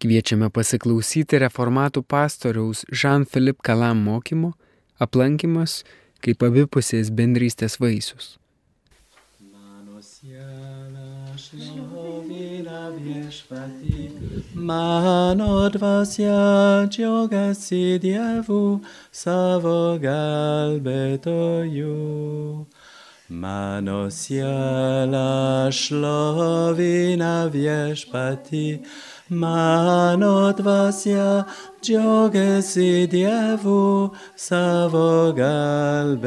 Kviečiame pasiklausyti reformatų pastoriaus Jean-Philippe Kalam mokymo aplankimas kaip abipusės bendrystės vaisius. Mano dvasia džiaugiasi Dievu savo gelbėtoju. Mano siela šlovina viešpatį, mano dvasia džiaugiasi Dievu savo gelbėtoju.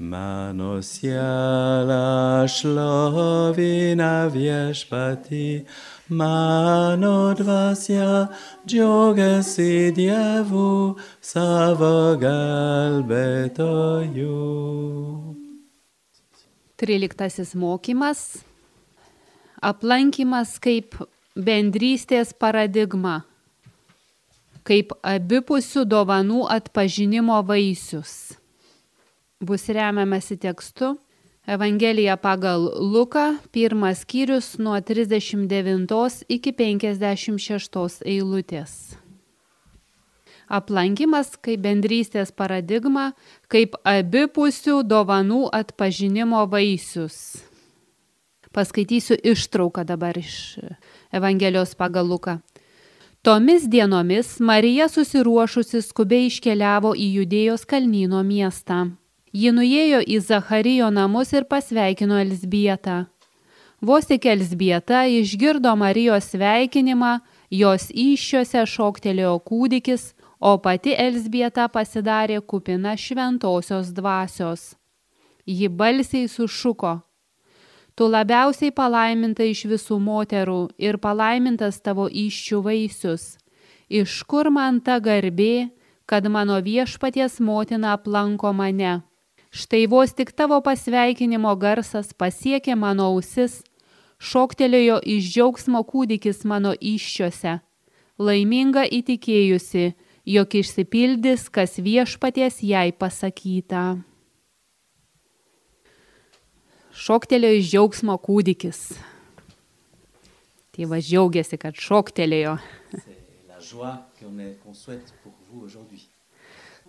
Mano siela šlovina viešpatį, mano dvasia džiaugiasi Dievu savo gelbėtoju. Tryliktasis mokymas. Aplankimas kaip bendrystės paradigma, kaip abipusių dovanų atpažinimo vaisius. Bus remiamasi tekstu Evangelija pagal Luką, pirmas skyrius nuo 39 iki 56 eilutės. Aplankimas kaip bendrystės paradigma, kaip abipusių dovanų atpažinimo vaisius. Paskaitysiu ištrauką dabar iš Evangelijos pagal Luką. Tomis dienomis Marija susiruošusi skubiai iškeliavo į Judėjos kalnyno miestą. Ji nuėjo į Zacharijo namus ir pasveikino Elsbietą. Vos tik Elsbieta išgirdo Marijos sveikinimą, jos iššiose šoktelėjo kūdikis, o pati Elsbieta pasidarė kupina šventosios dvasios. Ji balsiai sušuko – Tu labiausiai palaiminta iš visų moterų ir palaimintas tavo iščių vaisius. Iš kur man ta garbė, kad mano viešpaties motina aplanko mane? Štai vos tik tavo pasveikinimo garsas pasiekė mano ausis, šoktelėjo iš džiaugsmo kūdikis mano iščiose. Laiminga įtikėjusi, jog išsipildys, kas viešpaties jai pasakyta šoktelėjo iš džiaugsmo kūdikis. Tėvas džiaugiasi, kad šoktelėjo.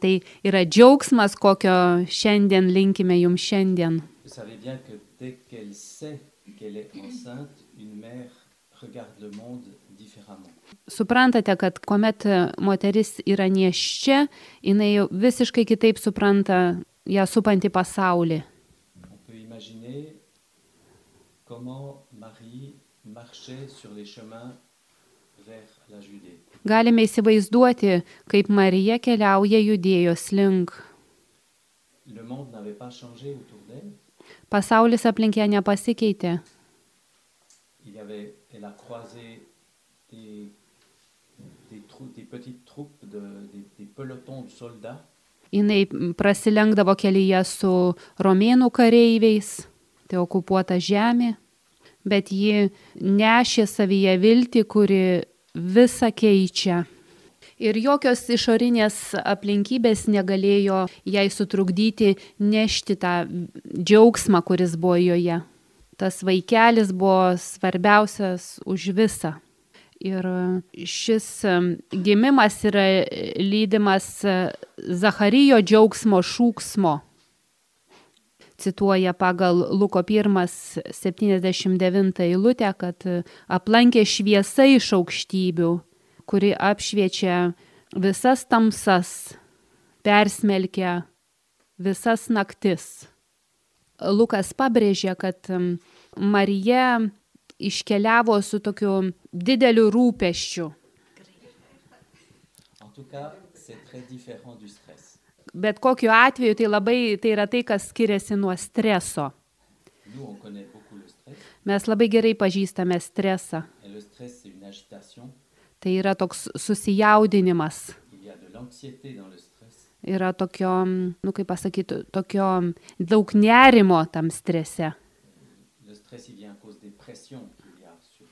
Tai yra džiaugsmas, kokio šiandien linkime jums šiandien. Suprantate, kad kuomet moteris yra nieščia, jinai visiškai kitaip supranta ją supantį pasaulį Galime įsivaizduoti, kaip Marija keliauja judėjos link. Pasaulis aplink ją nepasikeitė. Jinai prasilenkdavo kelyje su romėnų kareiviais, tai okupuota žemė, bet ji nešė savyje viltį, kuri visą keičia. Ir jokios išorinės aplinkybės negalėjo jai sutrukdyti nešti tą džiaugsmą, kuris buvo joje. Tas vaikelis buvo svarbiausias už visą. Ir šis gimimas yra lydimas Zacharijo džiaugsmo šūksmo. Cituoja pagal Luko 1.79 eilutę, kad aplankė šviesa iš aukštybių, kuri apšviečia visas tamsas, persmelkia visas naktis. Lukas pabrėžė, kad Marija iškeliavo su tokiu dideliu rūpeščiu. Bet kokiu atveju tai labai tai yra tai, kas skiriasi nuo streso. Mes labai gerai pažįstame stresą. Tai yra toks susijaudinimas. Yra tokio, nu kaip pasakyti, tokio daug nerimo tam strese.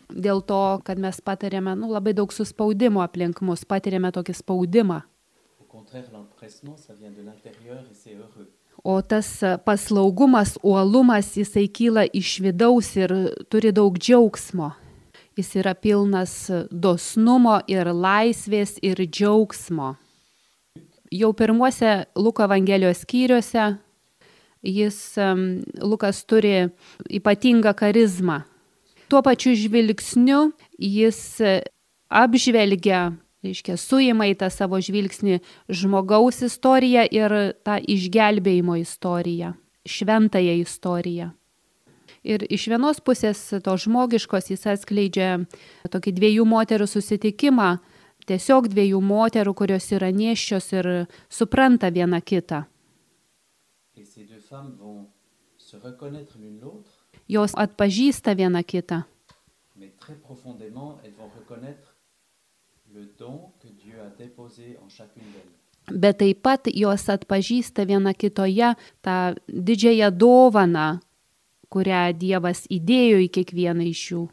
Dėl to, kad mes patiriame nu, labai daug suspaudimo aplink mus, patiriame tokį spaudimą. O tas paslaugumas, uolumas, jisai kyla iš vidaus ir turi daug džiaugsmo. Jis yra pilnas dosnumo ir laisvės ir džiaugsmo. Jau pirmuose Luko Evangelijos skyriuose jis, Lukas turi ypatingą charizmą. Tuo pačiu žvilgsniu jis apžvelgia, reiškia, suima į tą savo žvilgsnį žmogaus istoriją ir tą išgelbėjimo istoriją, šventąją istoriją. Ir iš vienos pusės to žmogiškos jis atskleidžia tokį dviejų moterų susitikimą, tiesiog dviejų moterų, kurios yra nieščios ir supranta viena kitą. Jos atpažįsta viena kitą. Bet taip pat jos atpažįsta viena kitoje tą didžiąją dovaną, kurią Dievas įdėjo į kiekvieną iš jų.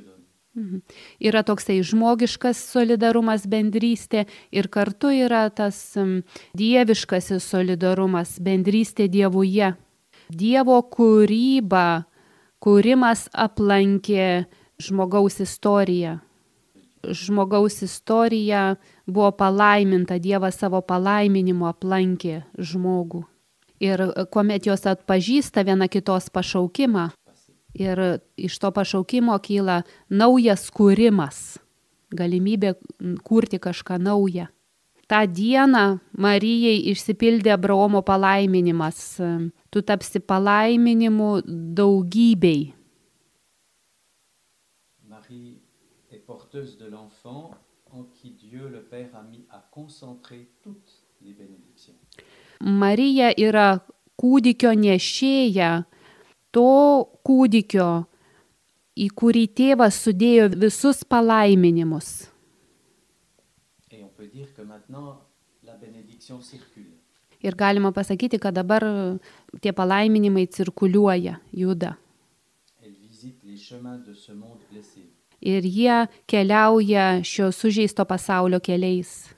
de Mhm. Yra toksai žmogiškas solidarumas, bendrystė ir kartu yra tas dieviškasis solidarumas, bendrystė Dievuje. Dievo kūryba, kūrimas aplankė žmogaus istoriją žmogaus istorija buvo palaiminta, Dievas savo palaiminimu aplankė žmogų. Ir kuomet jos atpažįsta viena kitos pašaukimą, ir iš to pašaukimo kyla naujas kūrimas, galimybė kurti kažką naują. Ta diena Marijai išsipildė Abraomo palaiminimas. Tu tapsi palaiminimu daugybei. porteuse de l'enfant en qui Dieu le Père a mis à concentrer toutes les bénédictions. Marija yra kūdikio nešėja, to kūdikio, į kurį tėvas sudėjo visus palaiminimus. Ir galima pasakyti, kad dabar tie palaiminimai cirkuliuoja, juda. De ir jie keliauja šio sužeisto pasaulio keliais.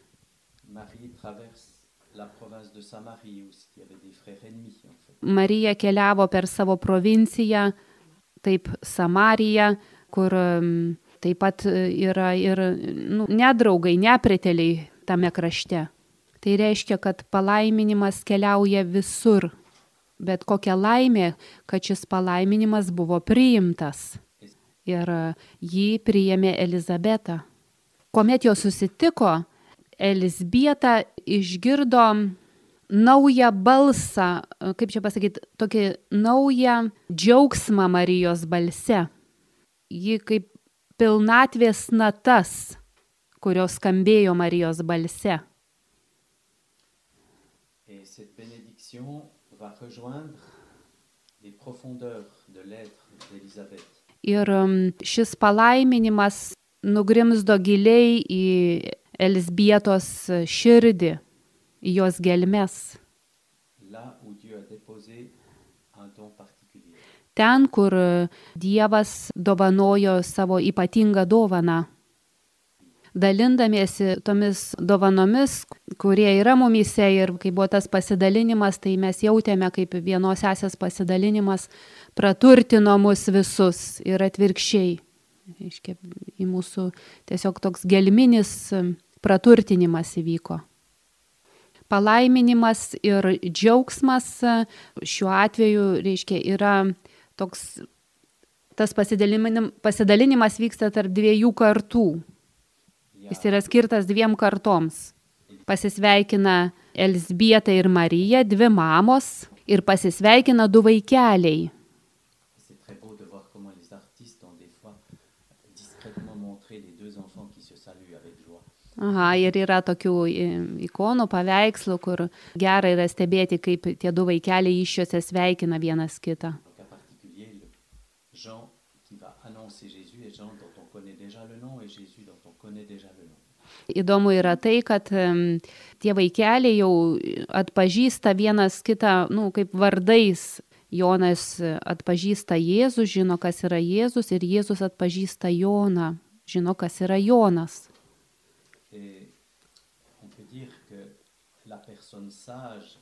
Marija keliavo per savo provinciją, taip Samariją, kur taip pat yra ir nu, nedraugai, nepreteliai tame krašte. Tai reiškia, kad palaiminimas keliauja visur. Bet kokia laimė, kad šis palaiminimas buvo priimtas ir jį priėmė Elizabeta. Kuomet jo susitiko, Elizbieta išgirdo naują balsą, kaip čia pasakyti, tokį naują džiaugsmą Marijos balse. Ji kaip pilnatvės natas, kurios skambėjo Marijos balse. Ir um, šis palaiminimas nugrimzdo giliai į Elsbietos širdį, į jos gelmes. Ten, kur Dievas dovanojo savo ypatingą dovaną. Dalindamiesi tomis dovanomis, kurie yra mumise ir kai buvo tas pasidalinimas, tai mes jautėme kaip vienos sesės pasidalinimas praturtino mus visus ir atvirkščiai. Iškia, į mūsų tiesiog toks gelminis praturtinimas įvyko. Palaiminimas ir džiaugsmas šiuo atveju, reiškia, yra toks, tas pasidalinimas vyksta tarp dviejų kartų. Jis yra skirtas dviem kartoms. Pasisveikina Elsbieta ir Marija, dvi mamos, ir pasisveikina du vaikeliai Aha, ir yra tokių ikonų, paveikslų, kur gera yra stebėti, kaip tie du vaikeliai iššiose sveikina vienas kitą. Įdomu yra tai, kad tie vaikeliai jau atpažįsta vienas kitą, nu, kaip vardais. Jonas atpažįsta Jėzų, žino, kas yra Jėzus ir Jėzus atpažįsta Joną, žino, kas yra Jonas. La personne sage,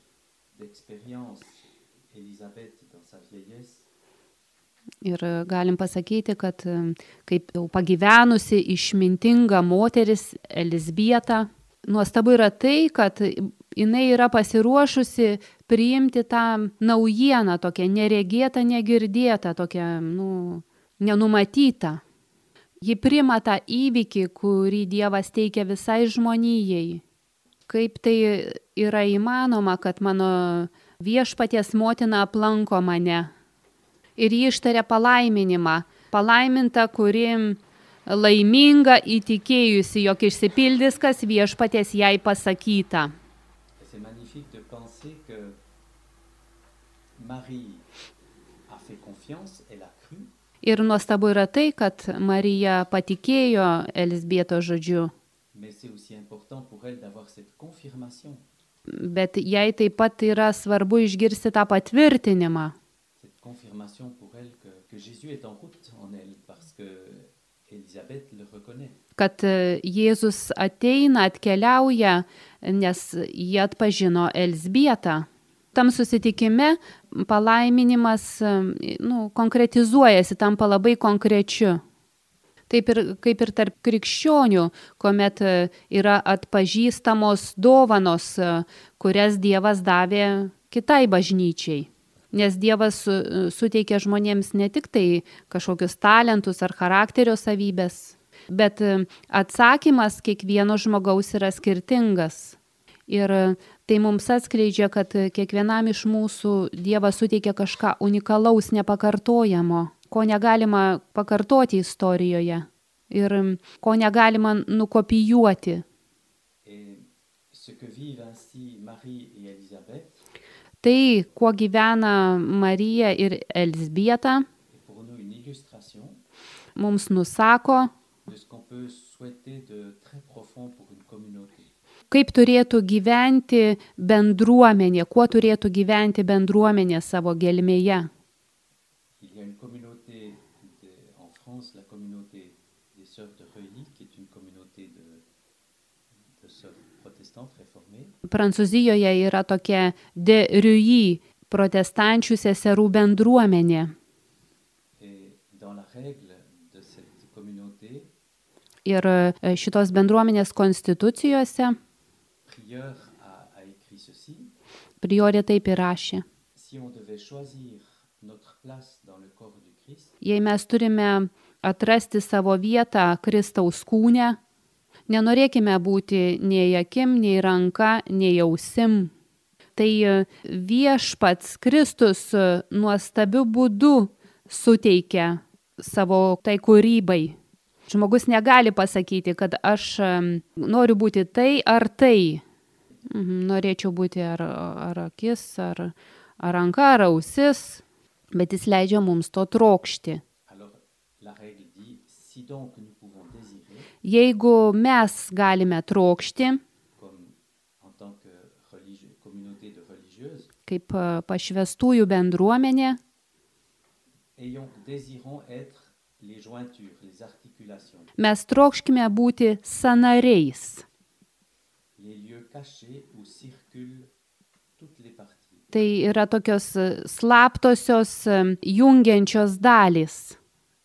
d'expérience, Élisabeth dans sa vieillesse, Ir e, galim pasakyti, kad e, kaip jau pagyvenusi išmintinga moteris Elisbieta, nuostabu yra tai, kad jinai yra pasiruošusi priimti tą naujieną, tokią neregėtą, negirdėtą, tokią, nu, nenumatytą. Ji prima tą įvykį, kurį Dievas teikia visai žmonijai. Kaip tai yra įmanoma, kad mano viešpaties motina aplanko mane ir ji ištarė palaiminimą. Palaiminta, kuri laiminga įtikėjusi, jog išsipildys, kas viešpaties jai pasakyta. Marie a fait confiance, elle a cru, Ir nuostabu yra tai, kad Marija patikėjo Elisbieto žodžiu, bet jai taip pat yra svarbu išgirsti tą patvirtinimą, kad e, Jėzus ateina, atkeliauja, nes jie atpažino Elisbietą. Tam susitikime palaiminimas e, nu, konkretizuojasi, tampa labai konkrečiu. Taip ir kaip ir tarp krikščionių, kuomet e, yra atpažįstamos dovanos, e, kurias Dievas davė kitai bažnyčiai. Nes Dievas su- suteikia žmonėms ne tik tai kažkokius talentus ar charakterio savybės, bet e, atsakymas kiekvieno žmogaus yra skirtingas. Ir e, tai mums atskleidžia, kad e, kiekvienam iš mūsų Dievas suteikia kažką unikalaus, nepakartojamo, ko negalima pakartoti istorijoje ir ko negalima nukopijuoti. Tai, kuo gyvena Marija ir illustration mums nusako, de ce qu'on peut souhaiter de très profond pour une communauté. Kaip turėtų gyventi bendruomenė, kuo turėtų gyventi bendruomenė savo gelmėje. Prancūzijoje yra tokia De Riuy protestančių seserų bendruomenė. Ir e, šitos bendruomenės konstitucijose priorė taip įrašė. Jei mes turime atrasti savo vietą Kristaus kūne, nenorėkime būti nei akim, nei ranka, nei ausim. Tai e, viešpats Kristus e, nuostabiu būdu suteikia savo tai kūrybai. Žmogus negali pasakyti, kad aš noriu būti tai ar tai. Mhm, Norėčiau būti ar, ar akis, ar, ar ranka, ar ausis, bet jis leidžia mums to trokšti. Jeigu mes galime trokšti, kaip e, pašvestųjų bendruomenė, mes trokškime būti sanariais. Tai yra tokios e, slaptosios e, jungiančios dalys,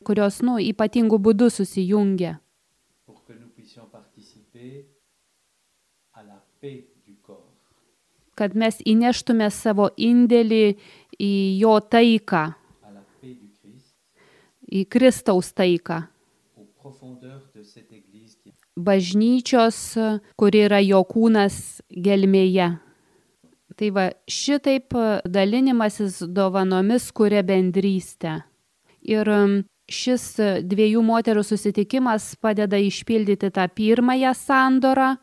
kurios, nu, ypatingų būdų susijungia, kad mes įneštume savo indėlį į jo taiką, à la paix du Christ, į Kristaus taiką. bažnyčios, kuri yra jo kūnas gelmėje. Tai va, šitaip dalinimasis dovanomis kuria bendrystę. Ir um, šis dviejų moterų susitikimas padeda išpildyti tą pirmąją sandorą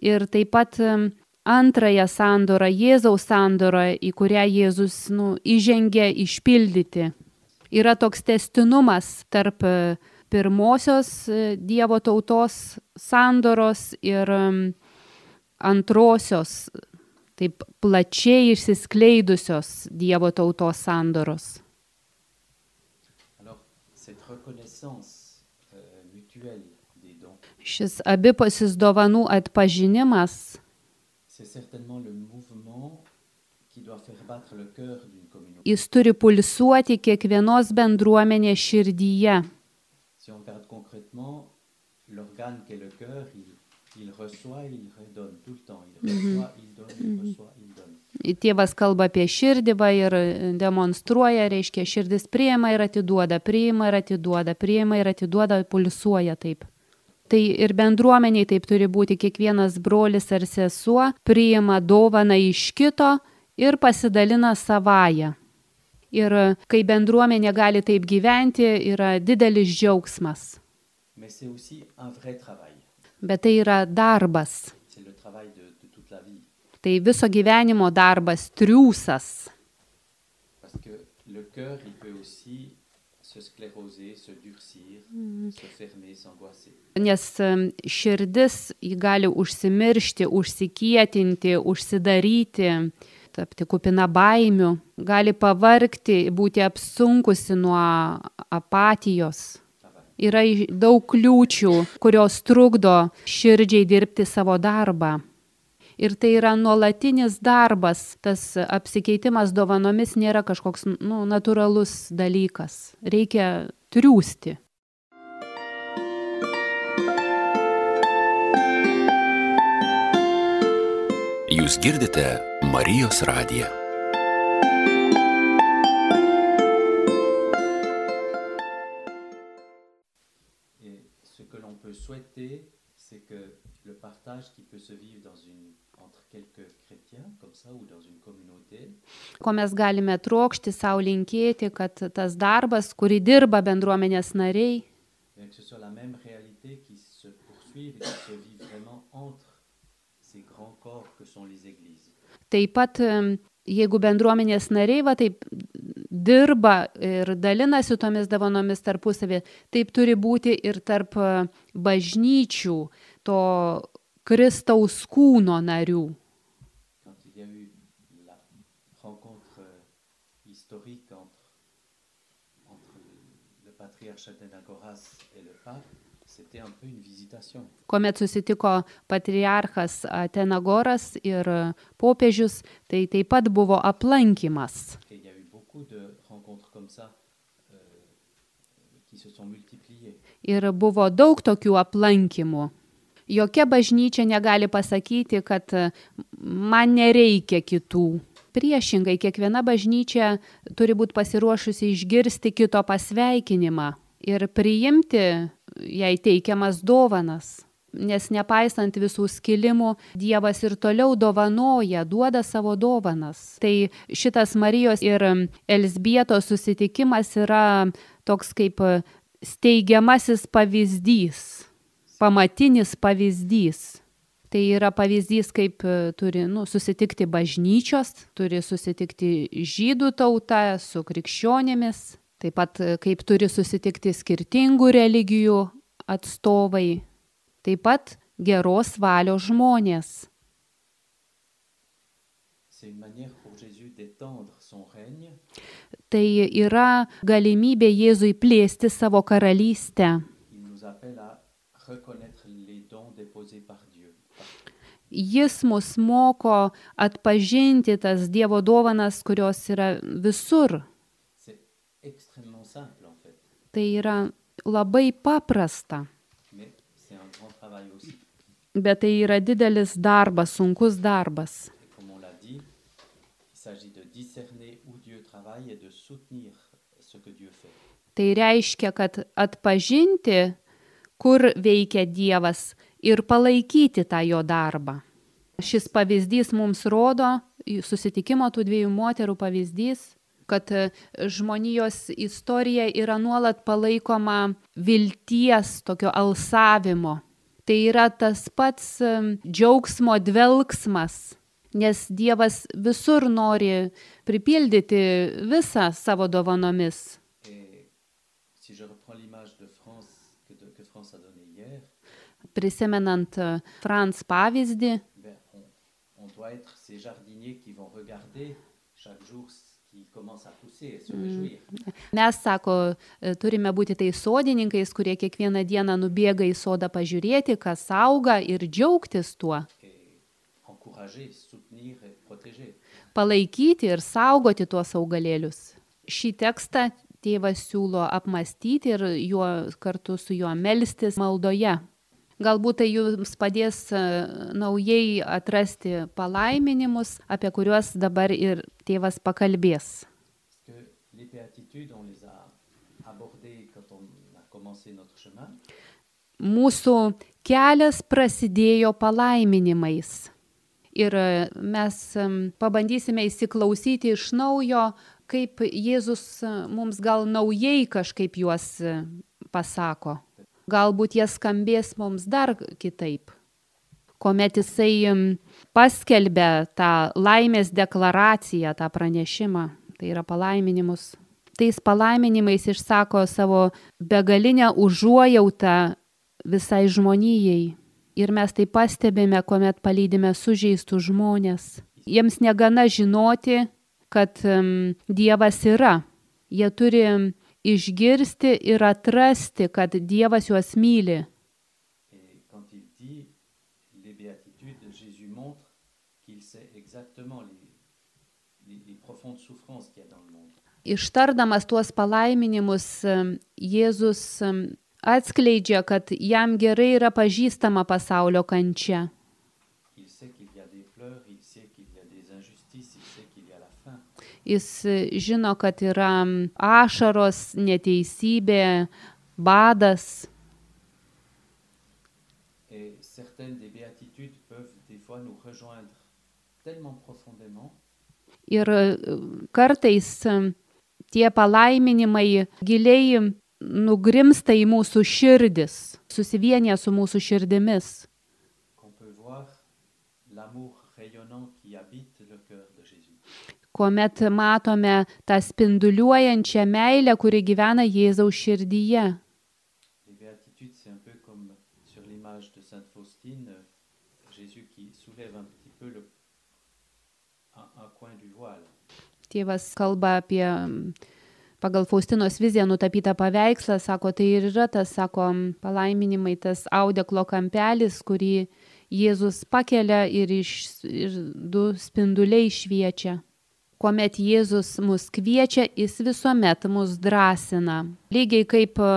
ir taip pat um, antrąją sandorą, Jėzaus sandorą, į kurią Jėzus nu, įžengė išpildyti. Yra toks testinumas tarp e, pirmosios e, Dievo tautos sandoros ir antrosios, taip plačiai išsiskleidusios Dievo tautos sandoros. Euh, Šis abipusis dovanų atpažinimas c'est certainement le mouvement qui doit faire battre le cœur communauté. Jis turi pulsuoti kiekvienos bendruomenės širdyje. Tėvas kalba apie širdį va, ir demonstruoja, reiškia, širdis priima ir atiduoda, priima ir atiduoda, priima ir atiduoda, pulsuoja taip. Tai ir bendruomeniai taip turi būti, kiekvienas brolis ar sesuo priima dovaną iš kito ir pasidalina savają. Ir kai bendruomenė gali taip gyventi, yra didelis džiaugsmas. Bet tai yra darbas. Tai viso gyvenimo darbas, triūsas. S'angoisser. Nes širdis jį gali užsimiršti, užsikietinti, užsidaryti, tapti kupina baimių, gali pavarkti, būti apsunkusi nuo apatijos. Yra daug kliūčių, kurios trukdo širdžiai dirbti savo darbą. Ir tai yra nuolatinis darbas, tas apsikeitimas dovanomis nėra kažkoks nu, natūralus dalykas. Reikia triūsti. Jūs girdite Marijos radiją. Et ce que l'on peut souhaiter, c'est que le partage qui peut se vivre dans une, entre quelques chrétiens, comme ça, ou dans une communauté, Ko mes galime trokšti savo linkėti, kad tas darbas, kurį dirba bendruomenės nariai, bien que ce soit la même réalité qui se poursuive et qui se vit vraiment entre ces grands corps que sont les églises. Taip pat jeigu bendruomenės nariai va taip dirba ir dalinasi tomis dovanomis tarpusavį, taip turi būti ir tarp e, bažnyčių, to Kristaus kūno narių. Euh, Athénagoras et le pape, c'était un peu une Kuomet susitiko patriarchas Atenagoras ir popiežius, tai taip pat buvo aplankimas. Euh. Ir buvo daug tokių aplankimų. Jokia bažnyčia negali pasakyti, kad e, man nereikia kitų. Priešingai, kiekviena bažnyčia turi būti pasiruošusi išgirsti kito pasveikinimą ir priimti jai teikiamas dovanas. Nes nepaisant visų skilimų, Dievas ir toliau dovanoja, duoda savo dovanas. Tai šitas Marijos ir Elsbietos susitikimas yra toks kaip steigiamasis pavyzdys, pamatinis pavyzdys. Tai yra pavyzdys, kaip e, turi nu, susitikti bažnyčios, turi susitikti žydų tauta su krikščionėmis, taip pat e, kaip turi susitikti skirtingų religijų atstovai, taip pat geros valios žmonės. Tai yra galimybė Jėzui plėsti savo karalystę. Jis mus moko atpažinti tas Dievo dovanas, kurios yra visur. C'est extrêmement simple en fait, Tai yra labai paprasta, bet tai yra didelis darbas, sunkus darbas. Tai reiškia, kad atpažinti, kur veikia Dievas ir palaikyti tą jo darbą. Šis pavyzdys mums rodo, susitikimo tų dviejų moterų pavyzdys, kad e, žmonijos istorija yra nuolat palaikoma vilties, tokio alsavimo. Tai yra tas pats em, džiaugsmo dvelgsmas, nes Dievas visur nori pripildyti visą savo dovanomis. Prisimenant e, Franz pavyzdį, on, doit être ces jardiniers qui vont regarder chaque jour commence à pousser et se réjouir. mes, sako, e, turime būti tais sodininkais, kurie kiekvieną dieną nubėga į sodą pažiūrėti, kas auga ir džiaugtis tuo. Palaikyti ir saugoti tuos augalėlius. Šį tekstą tėvas siūlo apmastyti ir juo, kartu su juo melstis maldoje. Galbūt tai jums padės e, naujai atrasti palaiminimus, apie kuriuos dabar ir tėvas pakalbės. Mūsų kelias prasidėjo palaiminimais. Ir e, mes em, pabandysime įsiklausyti iš naujo, kaip Jėzus e, mums gal naujai kažkaip juos e, pasako. Galbūt jie skambės mums dar kitaip. Komet jisai paskelbė tą laimės deklaraciją, tą pranešimą, tai yra palaiminimus. Tais palaiminimais išsako savo begalinę užuojautą visai žmonijai. Ir mes tai pastebime, kuomet palydime sužeistų žmonės. Jiems negana žinoti, kad um, Dievas yra. Jie turi išgirsti ir atrasti, kad Dievas juos myli. Ištardamas tuos palaiminimus, Jėzus atskleidžia, kad jam gerai yra pažįstama pasaulio kančia. Il sait qu'il y a des pleurs, il sait qu'il y a des injustices, il sait qu'il y a la faim. Jis e, žino, kad yra ašaros, neteisybė, badas. Ir e, kartais tie palaiminimai giliai nugrimsta į mūsų širdis, susivienia su mūsų širdimis. qu'on peut voir l'amour rayonnant qui habite le cœur de Jésus. Kuomet matome tą spinduliuojančią meilę, kuri gyvena Jėzaus širdyje. Tėvas kalba apie pagal Faustinos viziją nutapytą paveikslą, sako, tai ir yra tas, sako, palaiminimai, tas audeklo kampelis, kurį Jėzus pakelia ir, iš, ir du spinduliai šviečia. Kuomet Jėzus mus kviečia, jis visuomet mus drąsina. Lygiai kaip e,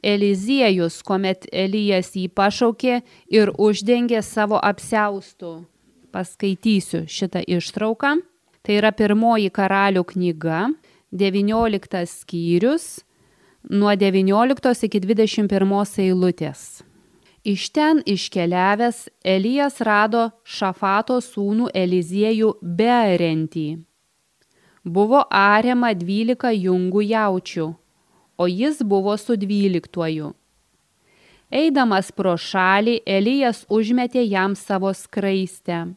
Eliziejus, kuomet Elijas jį pašaukė ir uždengė savo apseustų. Paskaitysiu šitą ištrauką. Tai yra pirmoji karalių knyga, 19 skyrius, nuo 19 iki 21 eilutės. Iš ten iškeliavęs Elijas rado Šafato sūnų Eliziejų bearentį. Buvo ariama 12 jungų jaučių, o jis buvo su 12. Eidamas pro šalį, Elijas užmetė jam savo skraistę.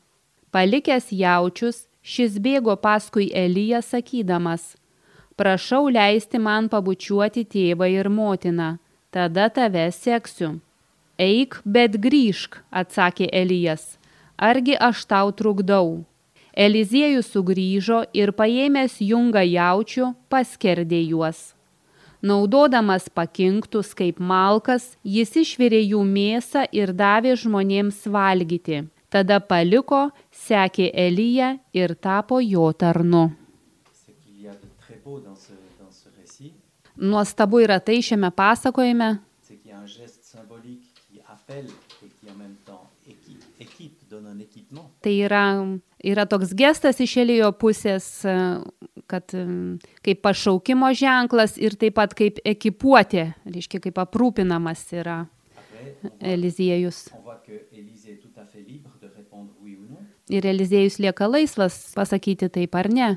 Palikęs jaučius, šis bėgo paskui Eliją sakydamas, prašau leisti man pabučiuoti tėvą ir motiną, tada tave seksiu. Eik, bet grįžk, atsakė Elijas, argi aš tau trukdau. Eliziejus sugrįžo ir paėmęs jungą jaučių paskerdė juos. Naudodamas pakinktus kaip malkas, jis išvirė jų mėsą ir davė žmonėms valgyti. Tada paliko, sekė Eliją ir tapo jo tarnu. Nuostabu yra tai šiame pasakojime, tai yra, yra toks gestas iš Elijo pusės, e, kad e, kaip pašaukimo ženklas ir taip pat kaip ekipuotė, reiškia kaip aprūpinamas yra Eliziejus. Ir Eliziejus lieka laisvas pasakyti taip ar ne.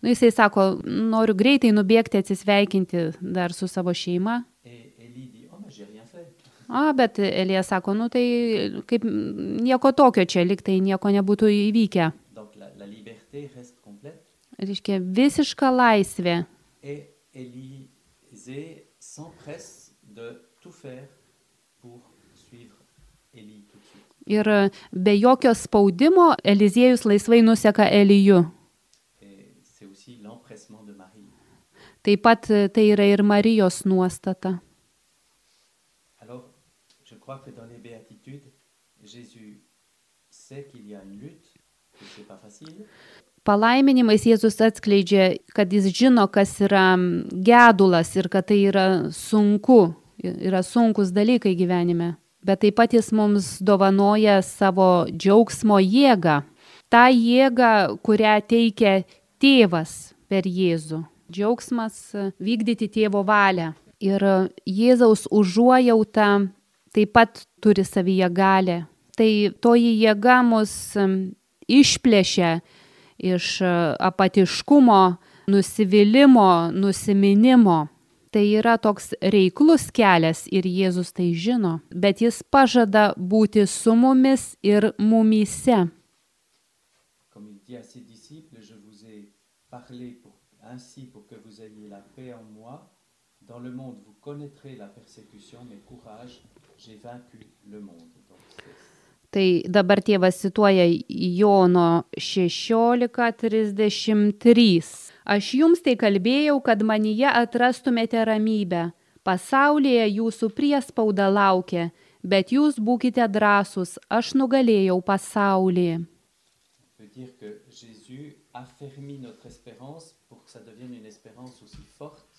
Nu, jisai sako, noriu greitai nubėgti atsisveikinti dar su savo šeima. Et Élie dit oh mais j'ai rien fait. A, bet Elija sako, nu tai kaip nieko tokio čia, liktai nieko nebūtų įvykę. Donc la, la. Reiškia, visiška laisvė. Et Élisée s'empresse de tout faire pour suivre Élie tout de suite. Ir be jokio spaudimo Eliziejus laisvai nuseka Eliju. Taip pat tai yra ir Marijos nuostata. Crois que dans les béatitudes, Jésus sait qu'il y a une lutte, que c'est pas facile, Palaiminimais Jėzus atskleidžia, kad jis žino, kas yra gedulas ir kad tai yra sunku, yra sunkus dalykai gyvenime. Bet taip pat jis mums dovanoja savo džiaugsmo jėgą. Ta jėga, kurią teikia tėvas per Jėzų. Džiaugsmas vykdyti tėvo valią. Ir Jėzaus užuojauta taip pat turi savyje galę. Tai toji jėga mus išplėšia iš e, apatiškumo, nusivylimų, nusiminimo. Tai yra toks reiklus kelias ir Jėzus tai žino, bet jis pažada būti su mumis ir mumyse. ainsi pour que vous ayez la paix en moi. Dans le monde, vous connaîtrez la persécution, mais courage, Tai dabar tėvas cituoja Jono 16.33. Aš jums tai kalbėjau, kad manyje atrastumėte ramybę. Pasaulyje jūsų priespauda laukia, bet jūs būkite drąsūs, aš nugalėjau pasaulį. dire que Jésus affermit notre espérance pour que ça devienne une espérance aussi forte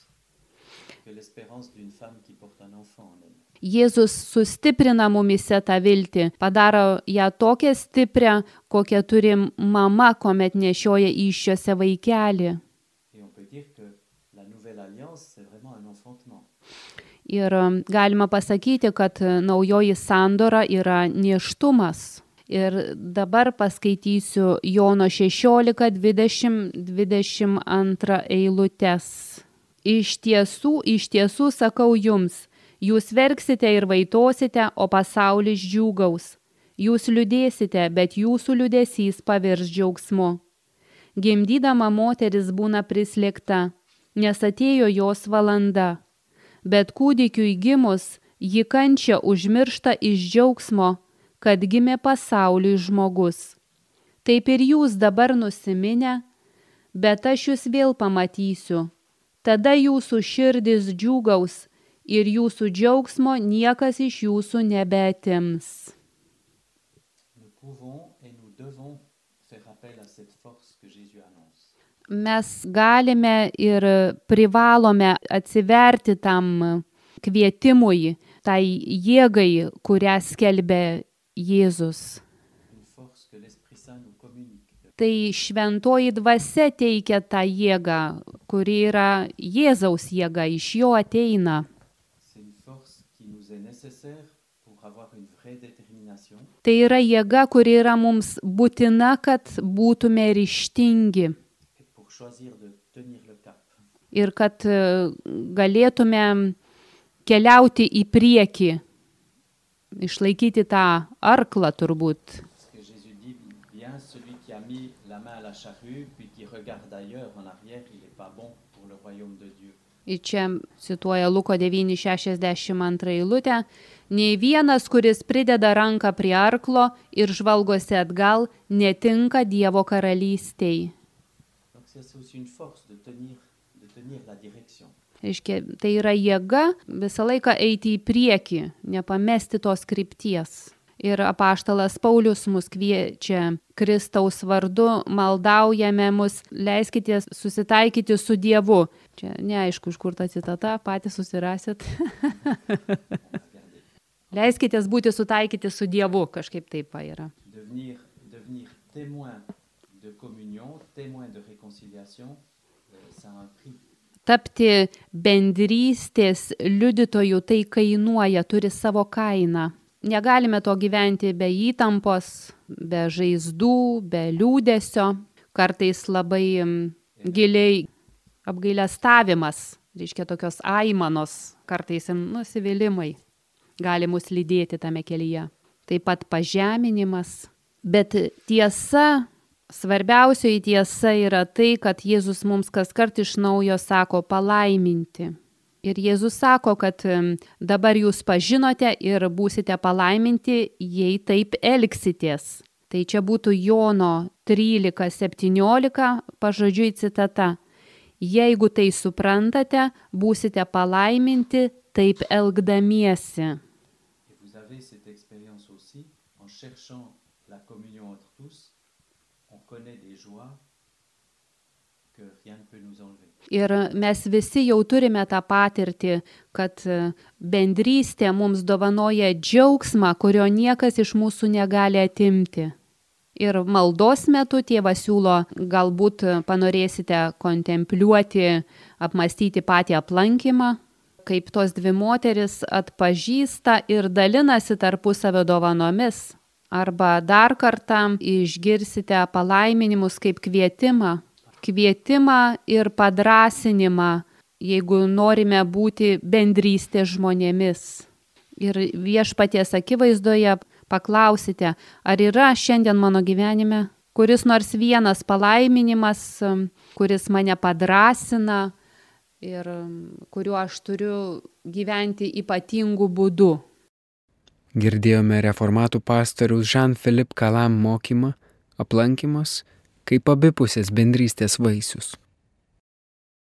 Jėzus sustiprina mumise tą viltį, padaro ją tokią stiprią, kokią turi mama, kuomet nešioja iššiose vaikelį. Ir um, galima pasakyti, kad naujoji sandora yra neštumas. Ir dabar paskaitysiu Jono 16, 20, 22 eilutes. Iš tiesų, iš tiesų sakau jums, jūs verksite ir vaitosite, o pasaulis džiūgaus. Jūs liūdėsite, bet jūsų liūdėsys pavirs džiaugsmu. Gimdydama moteris būna prislėgta, nes atėjo jos valanda bet kūdikiui gimus ji kančia užmiršta iš džiaugsmo, kad gimė pasauliui žmogus. Taip ir jūs dabar nusiminę, bet aš jūs vėl pamatysiu. Tada jūsų širdis džiūgaus ir jūsų džiaugsmo niekas iš jūsų annonce. Mes galime ir privalome atsiverti tam kvietimui, tai jėgai, kurią skelbė Jėzus. Tai šventoji dvasia teikia tą jėgą, kuri yra Jėzaus jėga, iš jo ateina. Tai yra jėga, kuri yra mums būtina, kad būtume ryštingi ir kad e, galėtume keliauti į priekį, išlaikyti tą arklą turbūt. Parce que Jésus dit, bien celui qui a mis la main à la charrue, puis qui regarde ailleurs en arrière, il n'est pas bon pour le royaume de Dieu. Ir čia cituoja Luko 9.62 eilutę. Nei vienas, kuris prideda ranką prie arklo ir žvalgosi atgal, netinka Dievo karalystei. Reiškia, tai yra jėga visą laiką eiti į priekį, nepamesti tos krypties. Ir apaštalas Paulius mus kviečia Kristaus vardu, maldaujame mus, leiskite susitaikyti su Dievu. Čia neaišku, iš kur ta citata, patys susirasit. leiskite būti sutaikyti su Dievu, kažkaip taip yra. Devenir, devenir témoin de communion, témoin de réconciliation, euh, ça a un prix. Tapti bendrystės liudytojų tai kainuoja, turi savo kainą. Negalime to gyventi be įtampos, be žaizdų, be liūdėsio, kartais labai mm, giliai apgailestavimas, reiškia tokios aimanos, kartais ir nusivylimai gali mus lydėti tame kelyje. Taip pat pažeminimas. Bet tiesa, svarbiausioji tiesa yra tai, kad Jėzus mums kas kart iš naujo sako palaiminti. Ir Jėzus sako, kad dabar jūs pažinote ir būsite palaiminti, jei taip elgsitės. Tai čia būtų Jono 13-17 pažodžiui citata. Jeigu tai suprantate, būsite palaiminti taip elgdamiesi. Aussi en cherchant la communion entre tous, on connaît des joies que rien ne peut nous enlever. Ir mes visi jau turime tą patirtį, kad e, bendrystė mums dovanoja džiaugsmą, kurio niekas iš mūsų negali atimti. Ir maldos metu tėvas siūlo, galbūt panorėsite kontempliuoti, apmastyti patį aplankymą, kaip tos dvi moteris atpažįsta ir dalinasi tarpusavio dovanomis. Arba dar kartą išgirsite palaiminimus kaip kvietimą. Kvietimą ir padrasinimą, jeigu norime būti bendrystės žmonėmis. Ir viešpaties akivaizdoje paklausite, ar yra šiandien mano gyvenime kuris nors vienas palaiminimas, kuris mane padrasina ir kuriuo aš turiu gyventi ypatingų būdų. Girdėjome reformatų pastoriaus Jean-Philippe Kalam mokymą, aplankimas kaip abipusės bendrystės vaisius.